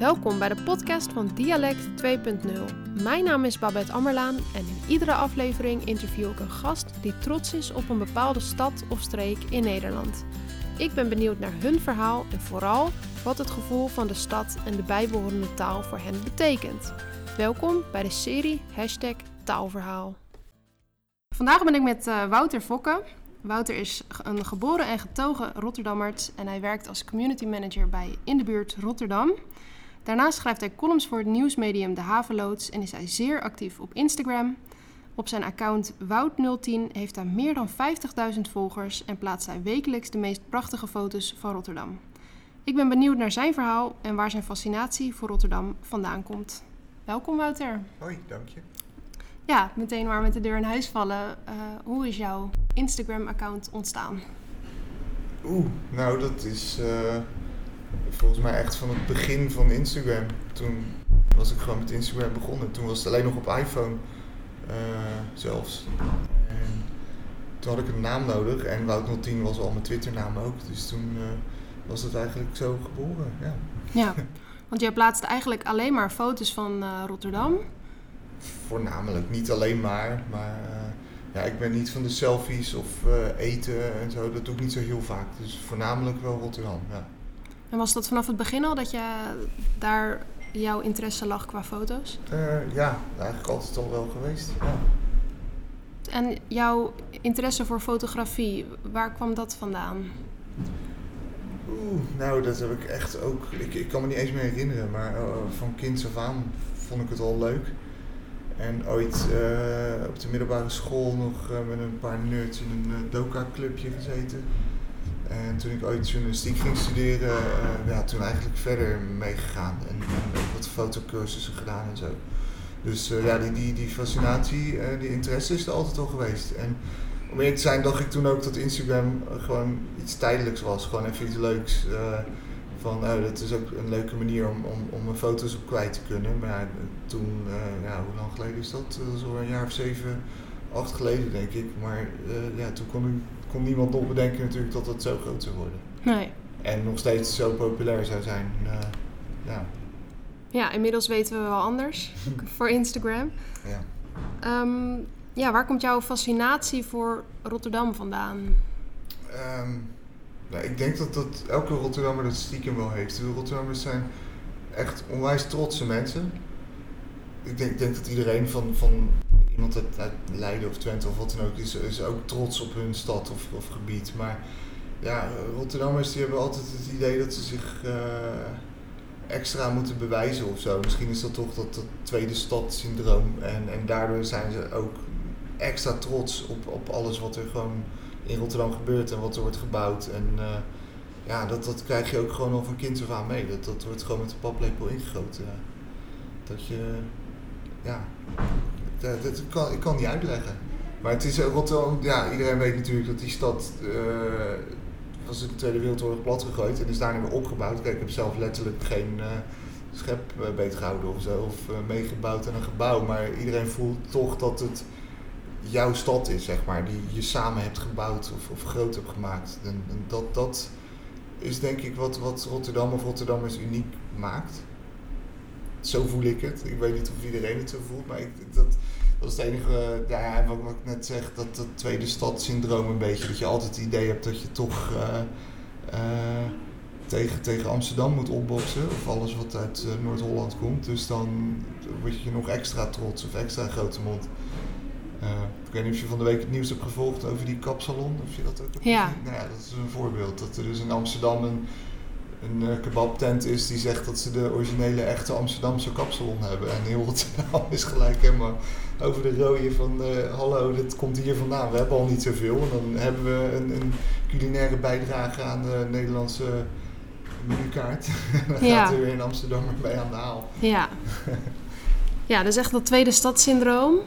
Welkom bij de podcast van Dialect 2.0. Mijn naam is Babette Ammerlaan en in iedere aflevering interview ik een gast die trots is op een bepaalde stad of streek in Nederland. Ik ben benieuwd naar hun verhaal en vooral wat het gevoel van de stad en de bijbehorende taal voor hen betekent. Welkom bij de serie Hashtag Taalverhaal. Vandaag ben ik met uh, Wouter Fokke. Wouter is een geboren en getogen Rotterdammert en hij werkt als community manager bij In de Buurt Rotterdam. Daarnaast schrijft hij columns voor het nieuwsmedium De Haveloods en is hij zeer actief op Instagram. Op zijn account Wout010 heeft hij meer dan 50.000 volgers en plaatst hij wekelijks de meest prachtige foto's van Rotterdam. Ik ben benieuwd naar zijn verhaal en waar zijn fascinatie voor Rotterdam vandaan komt. Welkom Wouter. Hoi, dank je. Ja, meteen maar met de deur in huis vallen. Uh, hoe is jouw Instagram-account ontstaan? Oeh, nou dat is uh, volgens mij echt van het begin van Instagram. Toen was ik gewoon met Instagram begonnen. Toen was het alleen nog op iPhone uh, zelfs. En toen had ik een naam nodig en Wout010 was al mijn Twitter-naam ook. Dus toen was het eigenlijk zo geboren, ja. Ja, want jij plaatste eigenlijk alleen maar foto's van Rotterdam voornamelijk. Niet alleen maar, maar ja, ik ben niet van de selfies of eten en zo. Dat doe ik niet zo heel vaak. Dus voornamelijk wel Rotterdam, ja. En was dat vanaf het begin al dat je daar jouw interesse lag qua foto's? Uh, ja, eigenlijk altijd al wel geweest, ja. En jouw interesse voor fotografie, waar kwam dat vandaan? Oeh, nou, dat heb ik echt ook. Ik, ik kan me niet eens meer herinneren, maar uh, van kinds af aan vond ik het al leuk. En ooit uh, op de middelbare school nog met een paar nerds in een doka-clubje gezeten. En toen ik ooit journalistiek ging studeren, ja, toen eigenlijk verder meegegaan. En, en wat fotocursussen gedaan en zo. Dus ja, die, die, die fascinatie, die interesse is er altijd al geweest. En om eerlijk te zijn dacht ik toen ook dat Instagram gewoon iets tijdelijks was. Gewoon even iets leuks van oh, dat is ook een leuke manier om, om, om mijn foto's op kwijt te kunnen. Maar toen, uh, ja, hoe lang geleden is dat? Al een jaar of zeven, acht geleden denk ik. Maar uh, ja, toen kon, kon niemand nog bedenken natuurlijk dat het zo groot zou worden. Nee. En nog steeds zo populair zou zijn. Uh, ja. ja, inmiddels weten we wel anders voor Instagram. Ja. Um, ja, waar komt jouw fascinatie voor Rotterdam vandaan? Um, nou, ik denk dat, dat elke Rotterdammer dat stiekem wel heeft. De Rotterdammers zijn echt onwijs trotse mensen. Ik denk, denk dat iedereen van, van iemand uit, Leiden of Twente of wat dan ook is, is ook trots op hun stad of, of gebied. Maar ja, Rotterdammers die hebben altijd het idee dat ze zich uh, extra moeten bewijzen of zo. Misschien is dat toch dat, tweede stadsyndroom. En, en daardoor zijn ze ook extra trots op, op alles wat er gewoon in Rotterdam gebeurt en wat er wordt gebouwd. En uh, ja, dat, dat krijg je ook gewoon al van kind af aan mee. Dat, dat wordt gewoon met de paplepel ingegoten. Dat je, ja, dat, dat kan, ik kan niet uitleggen. Maar het is Rotterdam, ja, iedereen weet natuurlijk dat die stad uh, was in de Tweede Wereldoorlog plat gegooid en is daarna weer opgebouwd. Kijk, ik heb zelf letterlijk geen uh, schep beet gehouden of meegebouwd aan een gebouw. Maar iedereen voelt toch dat het jouw stad is, zeg maar, die je samen hebt gebouwd of, of groot hebt gemaakt. En, en, dat, dat is denk ik wat, wat Rotterdam of Rotterdammers uniek maakt. Zo voel ik het. Ik weet niet of iedereen het zo voelt, maar ik, dat, dat is het enige, ja, wat, wat ik net zeg, dat, dat tweede stadsyndroom een beetje. Dat je altijd het idee hebt dat je toch uh, uh, tegen, tegen Amsterdam moet opboksen. Of alles wat uit uh, Noord-Holland komt. Dus dan word je nog extra trots of extra grote mond. Ik weet niet of je van de week het nieuws hebt gevolgd over die kapsalon. Of je dat ook hebt ja. Nou ja, dat is een voorbeeld. Dat er dus in Amsterdam een, een uh, kebabtent is die zegt dat ze de originele echte Amsterdamse kapsalon hebben. En heel Rotterdam is gelijk helemaal over de rode van uh, hallo, dit komt hier vandaan. We hebben al niet zoveel. En dan hebben we een, een culinaire bijdrage aan de Nederlandse menukaart. en dan Ja. gaat er weer in Amsterdam bij aan de haal. Ja. ja, dus echt dat tweede stadsyndroom.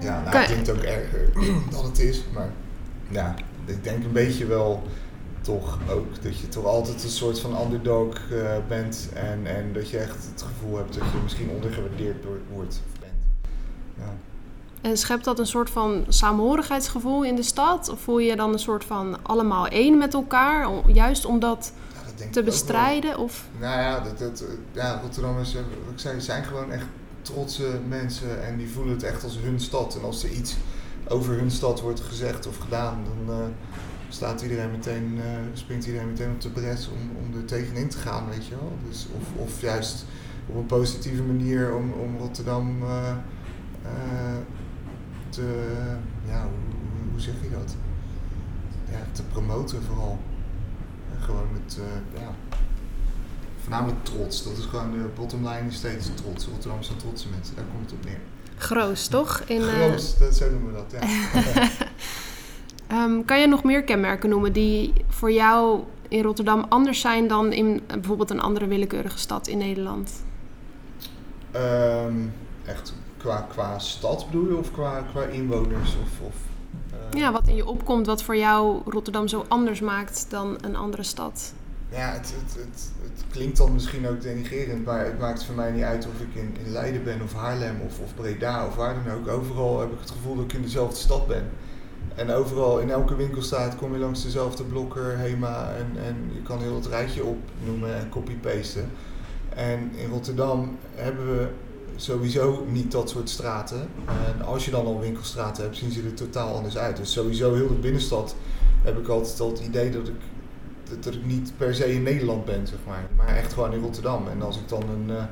Ja, nou, Kan- het klinkt ook erger dan het is, maar ja, ik denk een beetje wel toch ook dat je toch altijd een soort van underdog eh, bent en, en dat je echt het gevoel hebt dat je misschien ondergewaardeerd wordt of bent. Ja. En schept dat een soort van samenhorigheidsgevoel in de stad? Of voel je je dan een soort van allemaal één met elkaar? Om- Juist omdat... Ja, dat te bestrijden? Of Nou ja, dat, dat, ja, Rotterdammers, eh, ik zei, zijn gewoon echt trotse mensen en die voelen het echt als hun stad. En als er iets over hun stad wordt gezegd of gedaan, dan eh, staat iedereen meteen, eh, springt iedereen meteen op de bres om, om er tegenin te gaan, weet je wel. Dus, of, of juist op een positieve manier om, om Rotterdam eh, eh, te, ja, hoe, zeg je dat? Ja, te promoten vooral. En gewoon met, ja, voornamelijk trots. Dat is gewoon de bottom line is steeds trots. Rotterdam zijn trotse mensen, daar komt het op neer. groos, toch? In, Groot, dat, zo noemen we dat, ja. Ehm, kan je nog meer kenmerken noemen die voor jou in Rotterdam anders zijn dan in bijvoorbeeld een andere willekeurige stad in Nederland? Ehm, echt qua, qua stad bedoel je of qua, qua inwoners? Of, of, eh, Ja, wat in je opkomt wat voor jou Rotterdam zo anders maakt dan een andere stad? Ja, het, het, het, het klinkt dan misschien ook denigerend, maar het maakt voor mij niet uit of ik in, in Leiden ben of Haarlem of, of Breda of waar dan ook. Overal heb ik het gevoel dat ik in dezelfde stad ben. En overal, in elke winkelstraat kom je langs dezelfde blokker, Hema en, en je kan heel het rijtje opnoemen en copy-pasten. En in Rotterdam hebben we sowieso niet dat soort straten. En als je dan al winkelstraten hebt, zien ze er totaal anders uit. Dus sowieso heel de binnenstad heb ik altijd al het idee dat ik dat, dat ik niet per se in Nederland ben, zeg maar. Maar echt gewoon in Rotterdam. En als ik dan een, eh,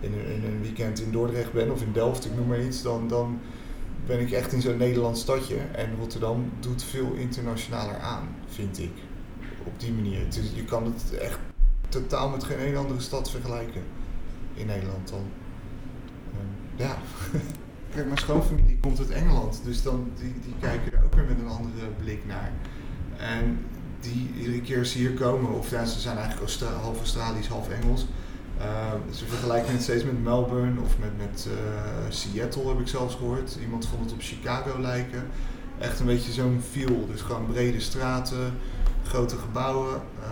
in, in een weekend in Dordrecht ben of in Delft, ik noem maar iets, dan, dan ben ik echt in zo'n Nederlands stadje. En Rotterdam doet veel internationaler aan, vind ik. Op die manier. Is, je kan het echt totaal met geen ene andere stad vergelijken in Nederland dan. Ehm, ja. Kijk, mijn schoonfamilie komt uit Engeland, dus dan, die, die kijken er ook weer met een andere blik naar. En die iedere keer ze hier komen, of ja, ze zijn eigenlijk half Australisch, half Engels. Uh, ze vergelijken het steeds met Melbourne of met, met uh, Seattle, heb ik zelfs gehoord. Iemand vond het op Chicago lijken. Echt een beetje zo'n feel. Dus gewoon brede straten, grote gebouwen, uh,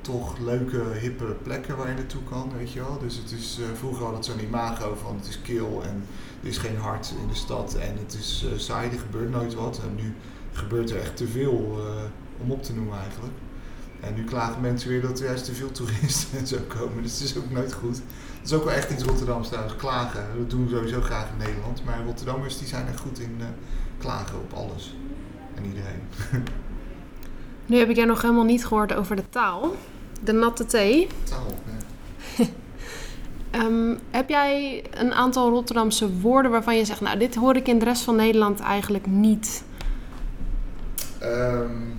toch leuke, hippe plekken waar je naartoe kan, weet je wel. Dus het is, uh, vroeger had het zo'n imago van het is kil en er is geen hart in de stad en het is saai, er gebeurt nooit wat. En nu gebeurt er echt te veel om op te noemen eigenlijk. En nu klagen mensen weer dat er juist te veel toeristen en zo komen. Dus het is ook nooit goed. Het is ook wel echt iets Rotterdams trouwens, klagen. Dat doen we sowieso graag in Nederland. Maar Rotterdammers die zijn er goed in uh, klagen op alles. En iedereen. Nu heb ik jij nog helemaal niet gehoord over de taal. De natte thee. Taal, ja. um, heb jij een aantal Rotterdamse woorden waarvan je zegt... nou, dit hoor ik in de rest van Nederland eigenlijk niet? Um,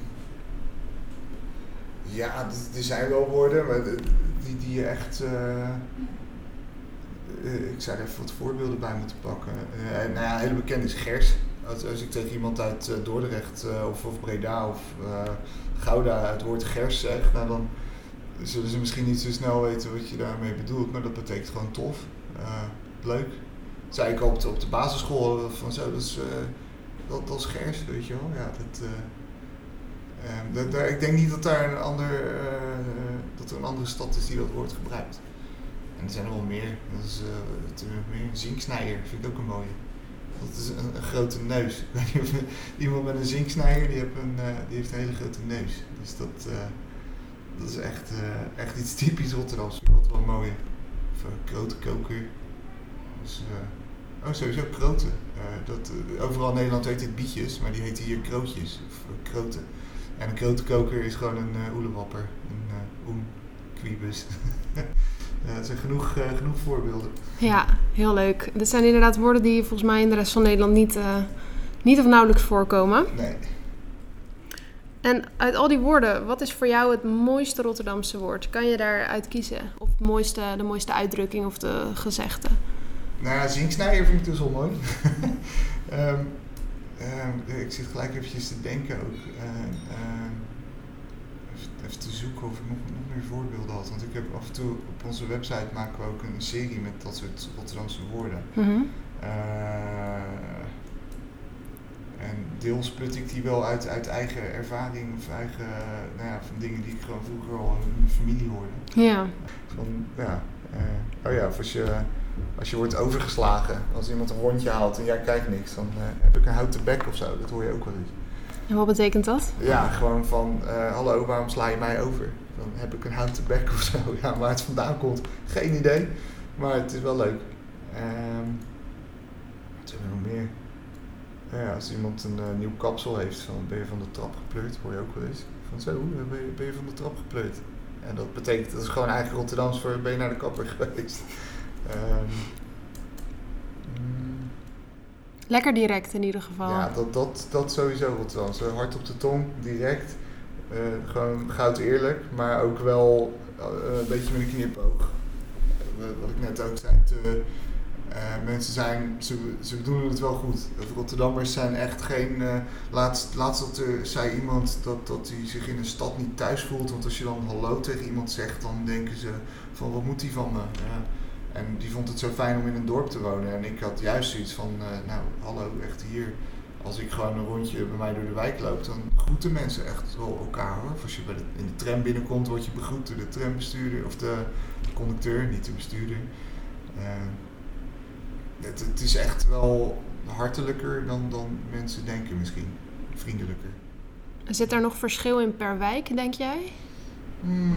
ja, er zijn wel woorden, maar die, die je echt. Uh, uh, ik zou er even wat voorbeelden bij moeten pakken. Uh, nou ja, hele bekend is gers. Als, ik tegen iemand uit Dordrecht of, of Breda of Gouda het woord gers zeg, nou dan zullen ze misschien niet zo snel weten wat je daarmee bedoelt, maar dat betekent gewoon tof, leuk. Dat zei ik op de, basisschool van zo, dat is, dat, dat gers, weet je wel. Ja, dat, Daar, ik denk niet dat daar een, ander, uh, dat er een andere stad is die dat woord gebruikt. En er zijn er wel meer. Dat is uh, meer. Zinksnijder vind ik ook een mooie. Dat is een, een grote neus. Iemand met een zinksnijder die, heeft een, uh, die heeft een hele grote neus. Dus dat, dat is echt, echt iets typisch Rotterdams. Altijd wel mooi. Of krotenkoker. Dus, oh, sowieso kroten. dat, overal in Nederland heet dit bietjes, maar die heten hier krootjes. Of kroten. En een krotenkoker is gewoon een uh, oelewapper, een uh, oen, dat zijn genoeg, genoeg voorbeelden. Ja, heel leuk. Dit zijn inderdaad woorden die volgens mij in de rest van Nederland niet, niet of nauwelijks voorkomen. Nee. En uit al die woorden, wat is voor jou het mooiste Rotterdamse woord? Kan je daaruit kiezen? Of het mooiste, de mooiste uitdrukking of de gezegde? Nou ja, zinksnijder vind ik dus wel mooi. um, Uh, ik zit gelijk eventjes te denken ook. Uh, uh, even, even, te zoeken of ik nog, nog meer voorbeelden had. Want ik heb af en toe op onze website maken we ook een serie met dat soort Rotterdamse woorden. Mm -hmm. en deels put ik die wel uit, uit eigen ervaring of eigen, nou ja, van dingen die ik gewoon vroeger al in mijn familie hoorde. Ja. Van, ja, oh ja, of als je als je wordt overgeslagen, als iemand een rondje haalt en jij kijkt niks, dan uh, heb ik een houten bek of zo. Dat hoor je ook wel eens. En wat betekent dat? Ja, gewoon van, uh, hallo, waarom sla je mij over? Dan heb ik een houten bek of zo. Ja, waar het vandaan komt, geen idee. Maar het is wel leuk. Um, wat hebben we nog meer? Ja, als iemand een uh, nieuw kapsel heeft, van ben je van de trap gepleurd, hoor je ook wel eens. Van zo, ben je, ben je van de trap gepleurd. En dat betekent, dat is gewoon eigenlijk Rotterdams voor ben je naar de kapper geweest. Um, Lekker direct in ieder geval. Ja, dat, dat, dat sowieso Rotterdam. Zo hard op de tong, direct. Uh, gewoon goud eerlijk, maar ook wel uh, een beetje met een knipoog. Uh, wat ik net ook zei, te, mensen zijn, ze, ze doen het wel goed. De Rotterdammers zijn echt geen. laatst, laatst dat er, zei iemand dat, dat hij zich in een stad niet thuis voelt. Want als je dan hallo tegen iemand zegt, dan denken ze van wat moet die van me? Ja. En die vond het zo fijn om in een dorp te wonen. En ik had juist zoiets van, uh, nou hallo, echt hier. Als ik gewoon een rondje bij mij door de wijk loop, dan groeten mensen echt wel elkaar hoor. Of als je bij de, in de tram binnenkomt, word je begroet door de trambestuurder of de conducteur, niet de bestuurder. Uh, het, het, is echt wel hartelijker dan, dan mensen denken misschien. Vriendelijker. Zit er nog verschil in per wijk, denk jij? Hmm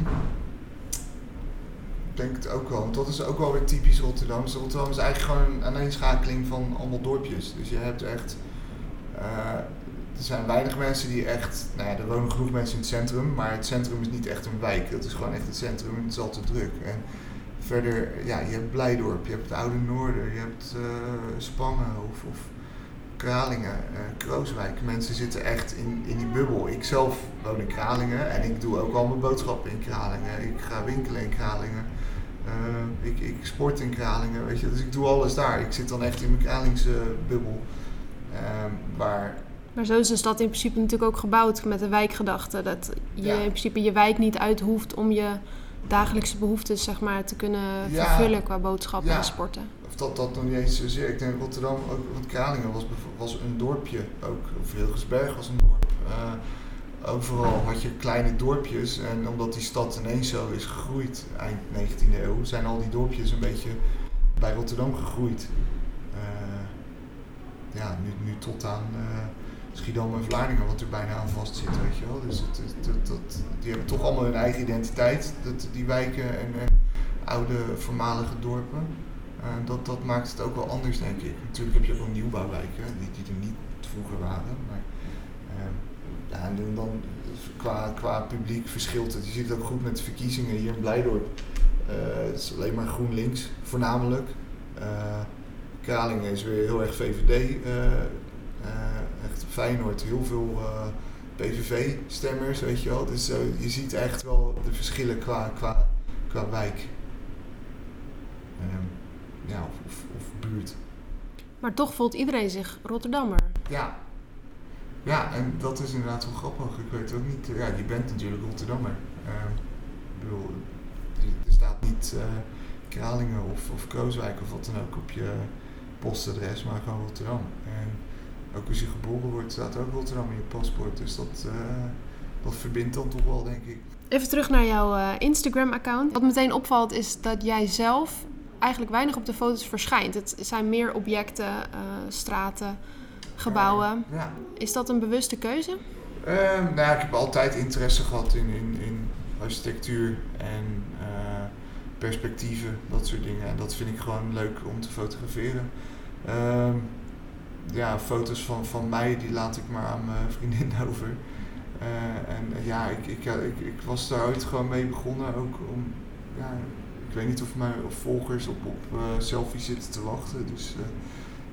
denk het ook wel. Want dat is ook wel weer typisch Rotterdam. Dus Rotterdam is eigenlijk gewoon een aaneenschakeling van allemaal dorpjes. Dus je hebt echt. Uh, er zijn weinig mensen die echt. Nou ja, er wonen genoeg mensen in het centrum, maar het centrum is niet echt een wijk. Het is gewoon echt het centrum en het is altijd druk. En verder, ja, je hebt Blijdorp, je hebt het Oude Noorden, je hebt uh, Spangen of, of Kralingen, uh, Krooswijk. Mensen zitten echt in, in die bubbel. Ik zelf woon in Kralingen en ik doe ook al mijn boodschappen in Kralingen. Ik ga winkelen in Kralingen. Uh, ik, ik, sport in Kralingen, weet je. Dus ik doe alles daar. Ik zit dan echt in mijn Kralingse bubbel. Uh, waar... Maar zo is de stad in principe natuurlijk ook gebouwd met de wijkgedachte. Dat je ja. in principe je wijk niet uit hoeft om je dagelijkse behoeftes zeg maar, te kunnen ja. vervullen qua boodschappen en sporten. Of dat, dat nog niet eens zozeer. Ik denk Rotterdam, ook, want Kralingen was, was een dorpje ook. Of Hilgersberg was een dorp. Uh, overal had je kleine dorpjes. En omdat die stad ineens zo is gegroeid eind 19e eeuw, zijn al die dorpjes een beetje bij Rotterdam gegroeid. Uh, ja, nu, nu tot aan uh, Schiedam en Vlaardingen, wat er bijna aan vast zit, weet je wel. Dus het, die hebben toch allemaal hun eigen identiteit, dat, die wijken en, oude voormalige dorpen. Uh, dat, dat maakt het ook wel anders, denk ik. Natuurlijk heb je ook nieuwbouwwijken, die, die er niet vroeger waren. Maar, ja, en dan qua, qua publiek verschilt het. Je ziet het ook goed met de verkiezingen hier in Blijdorp. Uh, het is alleen maar GroenLinks voornamelijk. Uh, Kralingen is weer heel erg VVD. Uh, echt Feyenoord, heel veel PVV-stemmers, weet je wel. Dus je ziet echt wel de verschillen qua, qua, qua wijk. Ehm, ja, of, of, of buurt. Maar toch voelt iedereen zich Rotterdammer. Ja, ja, en dat is inderdaad wel grappig. Ik weet ook niet. Ja, je bent natuurlijk Rotterdammer. Uh, ik bedoel, er staat niet uh, Kralingen of, of Krooswijk of wat dan ook op je postadres, maar gewoon Rotterdam. En ook als je geboren wordt, staat ook Rotterdam in je paspoort. Dus dat, uh, dat verbindt dan toch wel, denk ik. Even terug naar jouw Instagram-account. Wat meteen opvalt is dat jij zelf eigenlijk weinig op de foto's verschijnt. Het zijn meer objecten, straten gebouwen. Ja. Is dat een bewuste keuze? Uh, nou ja, ik heb altijd interesse gehad in, in, in architectuur en uh, perspectieven, dat soort dingen. En dat vind ik gewoon leuk om te fotograferen. Uh, ja, foto's van, van mij, die laat ik maar aan mijn vriendin over. Eh, en ja, ik, ik, ik, ik, was daar ooit gewoon mee begonnen, ook om, ja, ik weet niet of mijn volgers op, op selfies zitten te wachten. Dus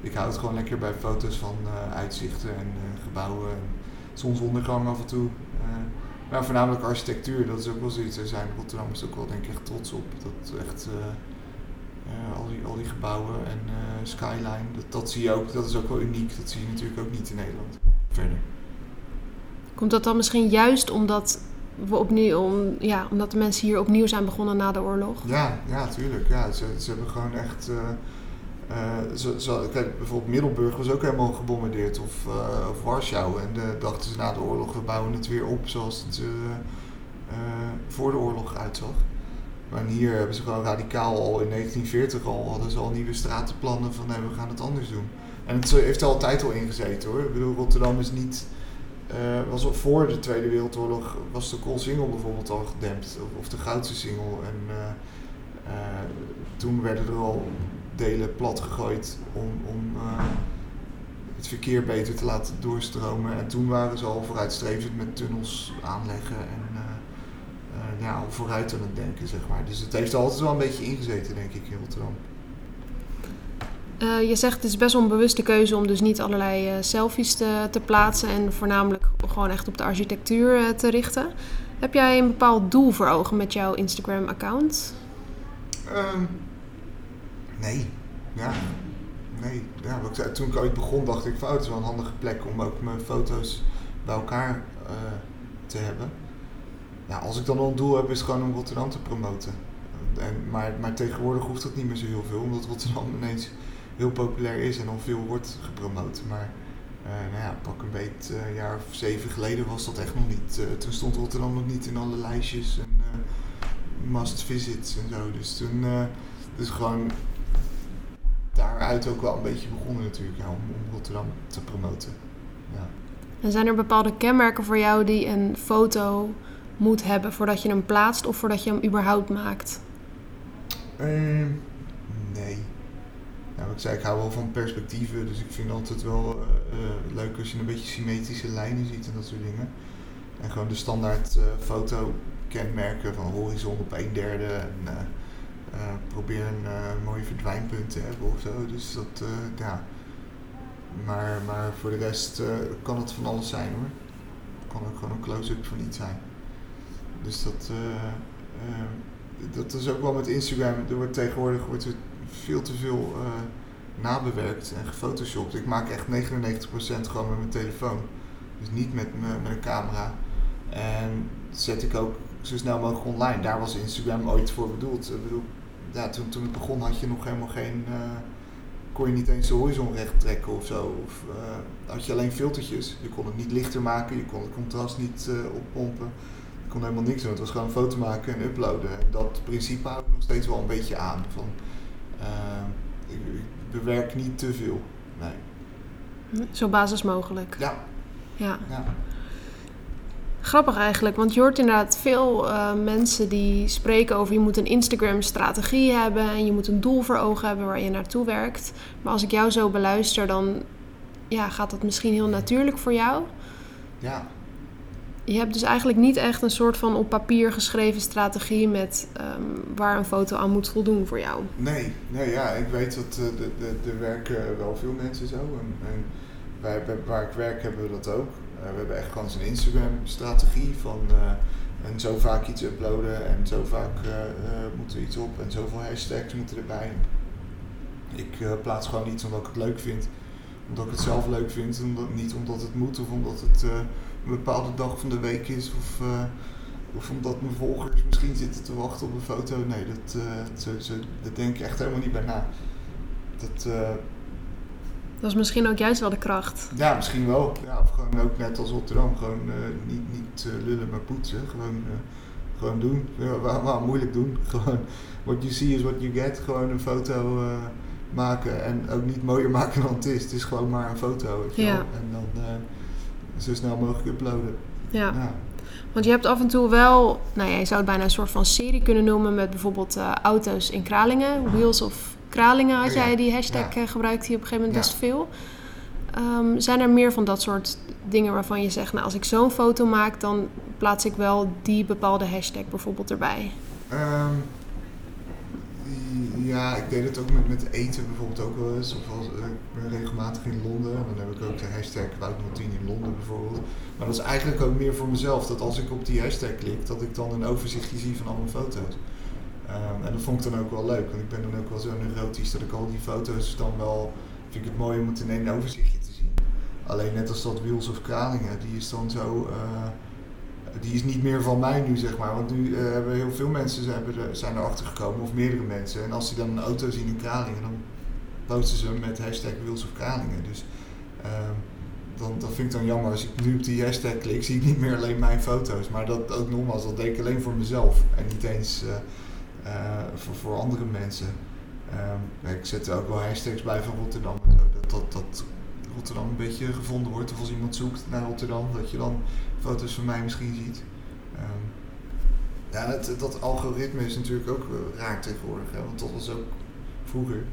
ik hou het gewoon lekker bij foto's van uh, uitzichten en uh, gebouwen en zonsondergang af en toe. Uh, maar voornamelijk architectuur, dat is ook wel zoiets. Er zijn Rotterdammers ook wel denk ik echt trots op. Dat echt al, die, al die gebouwen en skyline, dat, dat zie je ook, dat is ook wel uniek. Dat zie je natuurlijk ook niet in Nederland. Verder. Komt dat dan misschien juist omdat we opnieuw, om, ja, omdat de mensen hier opnieuw zijn begonnen na de oorlog? Ja, ja, tuurlijk. Ja, ze, ze hebben gewoon echt uh, zo, zo, kijk, bijvoorbeeld Middelburg was ook helemaal gebombardeerd, of, of Warschau. En uh, dachten ze na de oorlog, we bouwen het weer op zoals het voor de oorlog uitzag. Maar hier hebben ze gewoon radicaal al in 1940 al, hadden ze al nieuwe stratenplannen van nee, we gaan het anders doen. En het heeft er altijd al ingezeten hoor. Ik bedoel, Rotterdam is niet was voor de Tweede Wereldoorlog was de Koolsingel bijvoorbeeld al gedempt, of, of de Goudse Singel. En toen werden er al delen plat gegooid om, om het verkeer beter te laten doorstromen. En toen waren ze al vooruitstrevend met tunnels aanleggen en ja, al vooruit aan het denken, zeg maar. Dus het heeft altijd wel een beetje ingezeten, denk ik, in Rotterdam. Uh, je zegt het is best wel een bewuste keuze om dus niet allerlei uh, selfies te, te, plaatsen en voornamelijk gewoon echt op de architectuur uh, te richten. Heb jij een bepaald doel voor ogen met jouw Instagram-account? Nee. Ja. Nee. Ja, toen ik ooit begon dacht ik van oh, het is wel een handige plek om ook mijn foto's bij elkaar te hebben. Ja, als ik dan al een doel heb is gewoon om Rotterdam te promoten. En, maar, maar tegenwoordig hoeft dat niet meer zo heel veel, omdat Rotterdam ineens heel populair is en al veel wordt gepromoot. Maar uh, nou ja, pak een beet, uh, een jaar of zeven geleden was dat echt nog niet. Toen stond Rotterdam nog niet in alle lijstjes en must visits en zo. Dus toen, dus gewoon daaruit ook wel een beetje begonnen natuurlijk ja, om, om Rotterdam te promoten. Ja. En zijn er bepaalde kenmerken voor jou die een foto moet hebben voordat je hem plaatst of voordat je hem überhaupt maakt? Uh, nee. Nou, ik zei, ik hou wel van perspectieven, dus ik vind altijd wel uh, uh, leuk als je een beetje symmetrische lijnen ziet en dat soort dingen. En gewoon de standaard uh, foto kenmerken van horizon op een derde en probeer een mooie verdwijnpunt te hebben of zo. Dus dat, ja. Maar, maar voor de rest kan het van alles zijn hoor. Kan ook gewoon een close-up van iets zijn. Dus dat, dat is ook wel met Instagram. Er wordt tegenwoordig wordt er veel te veel nabewerkt en gefotoshopt. Ik maak echt 99% gewoon met mijn telefoon. Dus niet met, me, met een camera. En zet ik ook zo snel mogelijk online. Daar was Instagram ooit voor bedoeld. Ik bedoel, ja, toen, toen het begon had je nog helemaal geen... Uh, kon je niet eens de horizon recht trekken of zo. Of uh, had je alleen filtertjes. Je kon het niet lichter maken, je kon het contrast niet oppompen. Je kon helemaal niks doen. Het was gewoon een foto maken en uploaden. Dat principe hou ik nog steeds wel een beetje aan. Van, ik, ik, bewerk niet te veel. Nee. Zo basis mogelijk. Ja. ja. ja. Grappig eigenlijk, want je hoort inderdaad veel uh, mensen die spreken over je moet een Instagram-strategie hebben en je moet een doel voor ogen hebben waar je naartoe werkt. Maar als ik jou zo beluister, dan ja, gaat dat misschien heel natuurlijk voor jou. Ja, je hebt dus eigenlijk niet echt een soort van op papier geschreven strategie met um, waar een foto aan moet voldoen voor jou. Nee, nee ja, ik weet dat uh, er werken wel veel mensen zo. En, en wij, waar ik werk hebben we dat ook. Uh, we hebben echt gewoon een Instagram-strategie van uh, en zo vaak iets uploaden en zo vaak moet er iets op en zoveel hashtags moeten erbij. Ik plaats gewoon iets omdat ik het leuk vind, omdat ik het zelf leuk vind, omdat, niet omdat het moet of omdat het een bepaalde dag van de week is. Of, of omdat mijn volgers misschien zitten te wachten op een foto. Nee, dat, uh, dat denk ik echt helemaal niet bij na. Dat, dat is misschien ook juist wel de kracht. Ja, misschien wel. Ja, of gewoon ook net als Rotterdam. Gewoon niet, niet lullen, maar poetsen. Gewoon, gewoon doen. waarom moeilijk doen? Gewoon, what you see is what you get. Gewoon een foto maken. En ook niet mooier maken dan het is. Het is gewoon maar een foto. Ja. En dan zo snel mogelijk uploaden. Ja. ja. Want je hebt af en toe wel, nou ja, je zou het bijna een soort van serie kunnen noemen met bijvoorbeeld uh, auto's in Kralingen. Wheels of Kralingen had jij die hashtag ja. Eh, gebruikt hier op een gegeven moment best veel. Um, zijn er meer van dat soort dingen waarvan je zegt, nou als ik zo'n foto maak, dan plaats ik wel die bepaalde hashtag bijvoorbeeld erbij? Um, ja, ik deed het ook met, met eten bijvoorbeeld ook wel eens. Of als, ik ben regelmatig in Londen. Dan heb ik ook de hashtag Wout10 in Londen bijvoorbeeld. Maar dat is eigenlijk ook meer voor mezelf. Dat als ik op die hashtag klik, dat ik dan een overzichtje zie van al mijn foto's. Um, en dat vond ik dan ook wel leuk. Want ik ben dan ook wel zo neurotisch dat ik al die foto's dan wel... Vind ik het mooi om het in één overzichtje te zien. Alleen net als dat Wheels of Kralingen, die is dan zo... Uh, die is niet meer van mij nu, zeg maar. Want nu uh, hebben heel veel mensen zijn, zijn erachter gekomen, of meerdere mensen. En als die dan een auto zien in Kralingen, dan posten ze met hashtag Wheels of Kralingen. Dus uh, dan, dat vind ik dan jammer. Als ik nu op die hashtag klik, zie ik niet meer alleen mijn foto's. Maar dat ook nogmaals, dat deed ik alleen voor mezelf. En niet eens uh, voor, voor andere mensen. Ehm, ik zet er ook wel hashtags bij van Rotterdam. Dat, dat, dat Rotterdam een beetje gevonden wordt. Of als iemand zoekt naar Rotterdam, dat je dan foto's van mij misschien ziet. Ehm, ja, dat, dat algoritme is natuurlijk ook eh, raar tegenwoordig. Hè? Want dat was ook vroeger.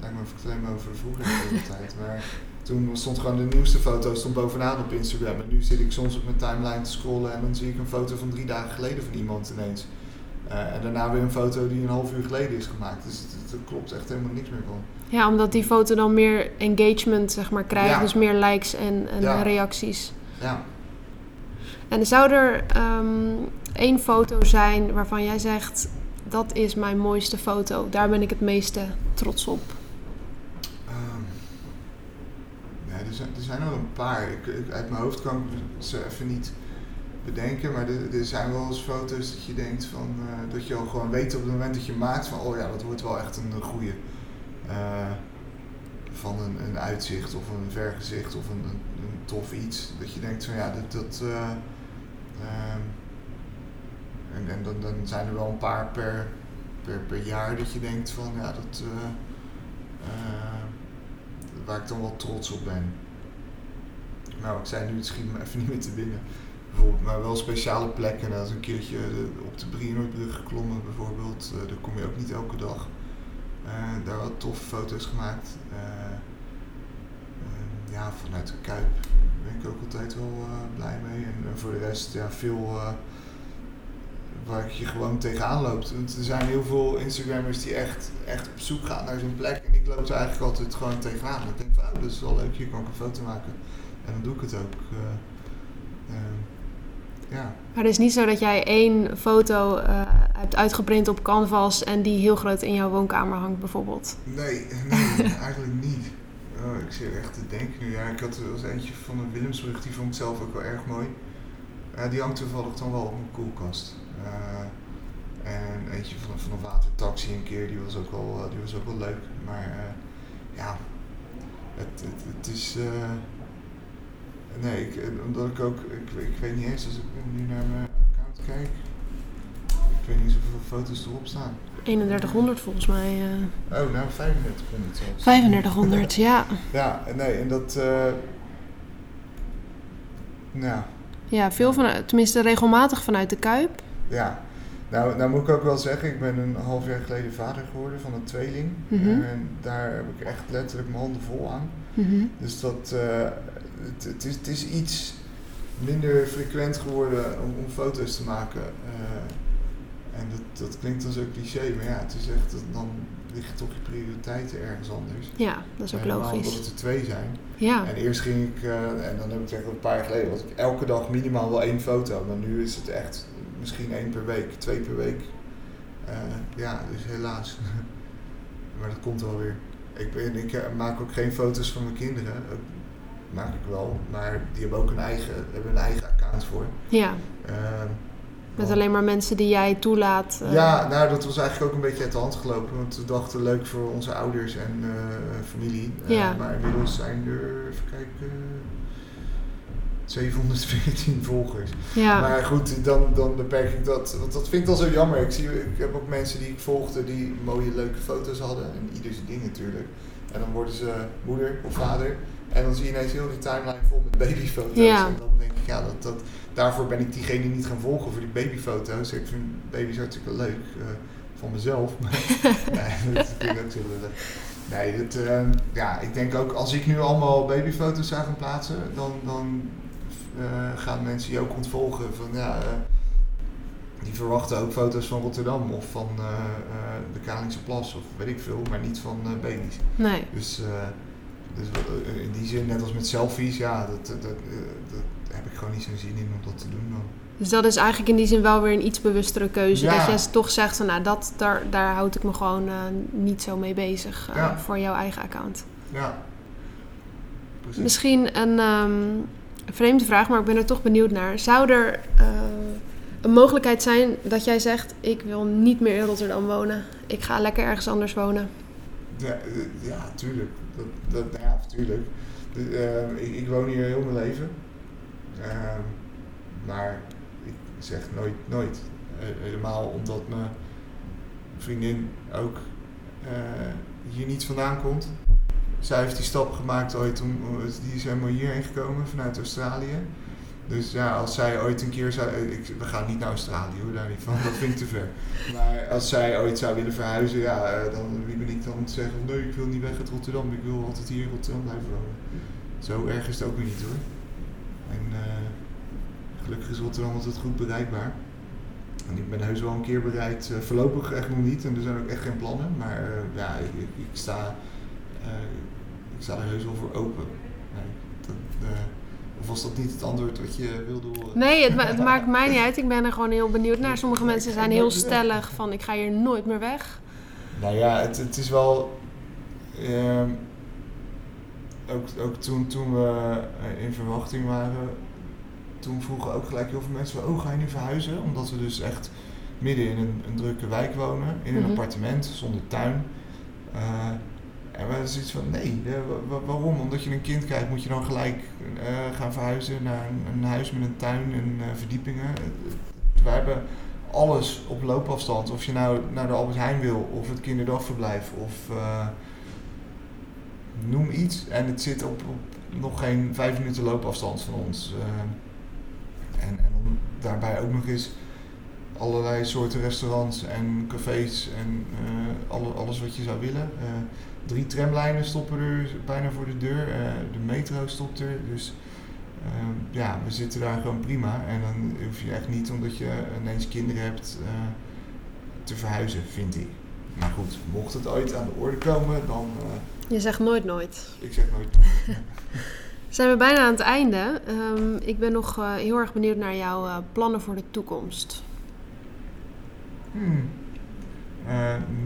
Lijkt me of ik het over vroeger de hele tijd. Maar toen stond gewoon de nieuwste foto stond bovenaan op Instagram. En nu zit ik soms op mijn timeline te scrollen en dan zie ik een foto van drie dagen geleden van iemand ineens. Uh, en daarna weer een foto die een half uur geleden is gemaakt. Dus er klopt echt helemaal niks meer van. Ja, omdat die foto dan meer engagement zeg maar, krijgt. Dus meer likes en, en reacties. Ja. En zou er um, één foto zijn waarvan jij zegt... dat is mijn mooiste foto. Daar ben ik het meeste trots op. Um, ja, er, zijn, er zijn wel een paar. Ik, uit mijn hoofd kan ik ze even niet bedenken. Maar er, er, zijn wel eens foto's dat je denkt van... Uh, dat je al gewoon weet op het moment dat je maakt van... oh ja, dat wordt wel echt een goede. Uh, van een, een, uitzicht of een vergezicht of een, een, tof iets. Dat je denkt van ja, dat... dat uh, en en dan, dan zijn er wel een paar per, per, per jaar dat je denkt van ja, dat... waar ik dan wel trots op ben. Nou, ik zei nu, het schiet even niet meer te binnen bijvoorbeeld, maar wel speciale plekken. Nou, een keertje op de Brienoordbrug geklommen bijvoorbeeld. Uh, daar kom je ook niet elke dag. Uh, daar wat toffe foto's gemaakt. Uh, ja, vanuit de Kuip ben ik ook altijd wel blij mee. En voor de rest, ja, veel waar je gewoon tegenaan loopt. Want er zijn heel veel Instagrammers die echt, echt op zoek gaan naar zo'n plek. En ik loop er eigenlijk altijd gewoon tegenaan. Ik denk van, oh, dat is wel leuk, hier kan ik een foto maken. En dan doe ik het ook. Ja. Maar het is niet zo dat jij één foto uh, hebt uitgeprint op canvas en die heel groot in jouw woonkamer hangt bijvoorbeeld? Nee, nee eigenlijk niet. Oh, ik zit echt te denken nu. Ja, ik had er was eentje van een Willemsbrug, die vond ik zelf ook wel erg mooi. Uh, die hangt toevallig dan wel op mijn koelkast. Uh, en eentje van, van een watertaxi een keer, die was ook wel, die was ook wel leuk. Maar ja, het, het, het is... Nee, ik, eh, omdat ik ook, ik, ik weet niet eens, als ik nu naar mijn account kijk, ik weet niet zoveel foto's erop staan. 3100 volgens mij. Uh... Oh, nou 3500 zelfs. 3500, ja. Ja, nee, en dat, uh, nou. Ja, veel vanuit, tenminste regelmatig vanuit de Kuip. Ja, nou, nou moet ik ook wel zeggen, ik ben een half jaar geleden vader geworden van een tweeling. Mhm. En daar heb ik echt letterlijk mijn handen vol aan. Mm Dus dat, uh, het, het, is, het is iets minder frequent geworden om, om foto's te maken. Uh, en dat, dat klinkt dan zo cliché, maar ja, het is echt, dan liggen toch je prioriteiten ergens anders. Ja, dat is ook logisch. Omdat het er twee zijn. Ja. En eerst ging ik, uh, en dan heb ik echt een paar jaar geleden, was ik elke dag minimaal wel één foto. Maar nu is het echt misschien één per week, twee per week. Uh, ja, dus helaas. maar dat komt wel weer. Ik, ben, ik maak ook geen foto's van mijn kinderen maak ik wel. Maar die hebben ook een eigen, hebben een eigen account voor. Ja. Uh, Met alleen maar mensen die jij toelaat. Uh... Ja, nou dat was eigenlijk ook een beetje uit de hand gelopen. Want we dachten leuk voor onze ouders en uh, familie. Ja. Maar inmiddels zijn er, even kijken, 714 volgers. Ja. Maar goed, dan, dan beperk ik dat. Want dat vind ik al zo jammer. Ik, zie, ik heb ook mensen die ik volgde die mooie leuke foto's hadden. En ieder zijn ding natuurlijk. En dan worden ze moeder of vader. En dan zie je ineens heel die timeline vol met babyfoto's. Ja. En dan denk ik, ja, dat, dat, daarvoor ben ik diegene niet gaan volgen voor die babyfoto's. Ik vind baby's hartstikke leuk. Uh, van mezelf. nee, dat vind ik ook Nee, dat, uh, ja, ik denk ook als ik nu allemaal babyfoto's zou gaan plaatsen, dan, dan uh, gaan mensen je ook ontvolgen van ja, die verwachten ook foto's van Rotterdam of van de Kalingse Plas of weet ik veel, maar niet van baby's. Nee. Dus dus eh, in die zin, net als met selfies, ja, dat, dat, dat, heb ik gewoon niet zo'n zin in om dat te doen dan. Dus dat is eigenlijk in die zin wel weer een iets bewustere keuze. Dat je toch zegt, van, nou, dat, daar, daar houd ik me gewoon uh, niet zo mee bezig uh, ja. voor jouw eigen account. Ja. Precies. Misschien een um, vreemde vraag, maar ik ben er toch benieuwd naar. Zou er uh, een mogelijkheid zijn dat jij zegt: Ik wil niet meer in Rotterdam wonen, ik ga lekker ergens anders wonen? Ja, ja tuurlijk. Dat, dat, nou ja, natuurlijk. Uh, ik, woon hier heel mijn leven. Uh, maar ik zeg nooit, nooit. Helemaal omdat mijn vriendin ook eh, hier niet vandaan komt. zij heeft die stap gemaakt ooit, om, die is helemaal hierheen gekomen vanuit Australië. Dus ja, als zij ooit een keer zou. Ik, we gaan niet naar Australië hoor, daar niet van, dat vind ik te ver. Maar als zij ooit zou willen verhuizen, ja, eh, dan wie ben ik dan om te zeggen: nee, ik wil niet weg uit Rotterdam, ik wil altijd hier in Rotterdam blijven wonen. Zo erg is het ook weer niet hoor. En uh, gelukkig is Rotterdam altijd goed bereikbaar. En ik ben heus wel een keer bereid, uh, voorlopig echt nog niet, en er zijn ook echt geen plannen. Maar ja, ik sta, ik sta er heus wel voor open. Nee, dat, of was dat niet het antwoord wat je wilde horen? Nee, het, het, maakt mij niet uit. Ik ben er gewoon heel benieuwd naar. Sommige mensen zijn heel stellig van ik ga hier nooit meer weg. Nou ja, het, het is wel... Uh, ook, ook toen, toen we in verwachting waren, toen vroegen ook gelijk heel veel mensen, oh ga je nu verhuizen? Omdat we dus echt midden in een, een drukke wijk wonen, in een mm -hmm. appartement zonder tuin. Uh, en we hadden zoiets van, nee, waarom? Omdat je een kind krijgt, moet je dan gelijk uh, gaan verhuizen naar een, een, huis met een tuin en uh, verdiepingen. We hebben alles op loopafstand. Of je nou naar de Albert Heijn wil, of het kinderdagverblijf, of noem iets. En het zit op, op, nog geen vijf minuten loopafstand van ons. en, en daarbij ook nog eens allerlei soorten restaurants en cafés en alle, alles wat je zou willen drie tramlijnen stoppen er bijna voor de deur. Uh, de metro stopt er. Dus uh, ja, we zitten daar gewoon prima. En dan hoef je echt niet, omdat je ineens kinderen hebt, uh, te verhuizen, vind ik. Maar goed, mocht het ooit aan de orde komen, dan. je zegt nooit nooit. Ik zeg nooit. Zijn we bijna aan het einde. Um, ik ben nog heel erg benieuwd naar jouw plannen voor de toekomst. Hmm.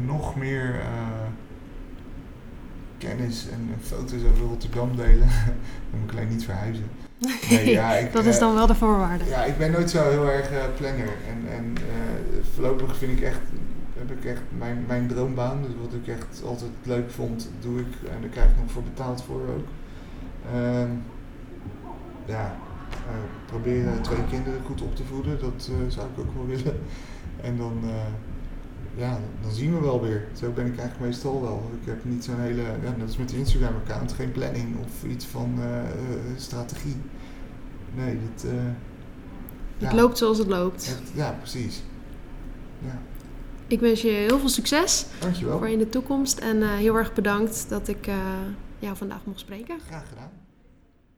nog meer kennis en foto's over Rotterdam delen. dan moet ik alleen niet verhuizen. Nee, ja, ik, dat is dan wel de voorwaarde. Ja, ik ben nooit zo heel erg planner. En, en voorlopig vind ik echt, heb ik echt mijn, mijn droombaan. Dus wat ik echt altijd leuk vond, doe ik. En daar krijg ik nog voor betaald voor ook. Uh, ja, uh, proberen twee kinderen goed op te voeden. Dat zou ik ook wel willen. En dan ja, dan zien we wel weer. Zo ben ik eigenlijk meestal wel. Ik heb niet zo'n hele, ja, net als met de Instagram-account, geen planning of iets van uh, strategie. Nee. Uh, het ja. loopt zoals het loopt. Het, ja, precies. Ja. Ik wens je heel veel succes Dankjewel. voor in de toekomst en heel erg bedankt dat ik jou vandaag mocht spreken. Graag gedaan.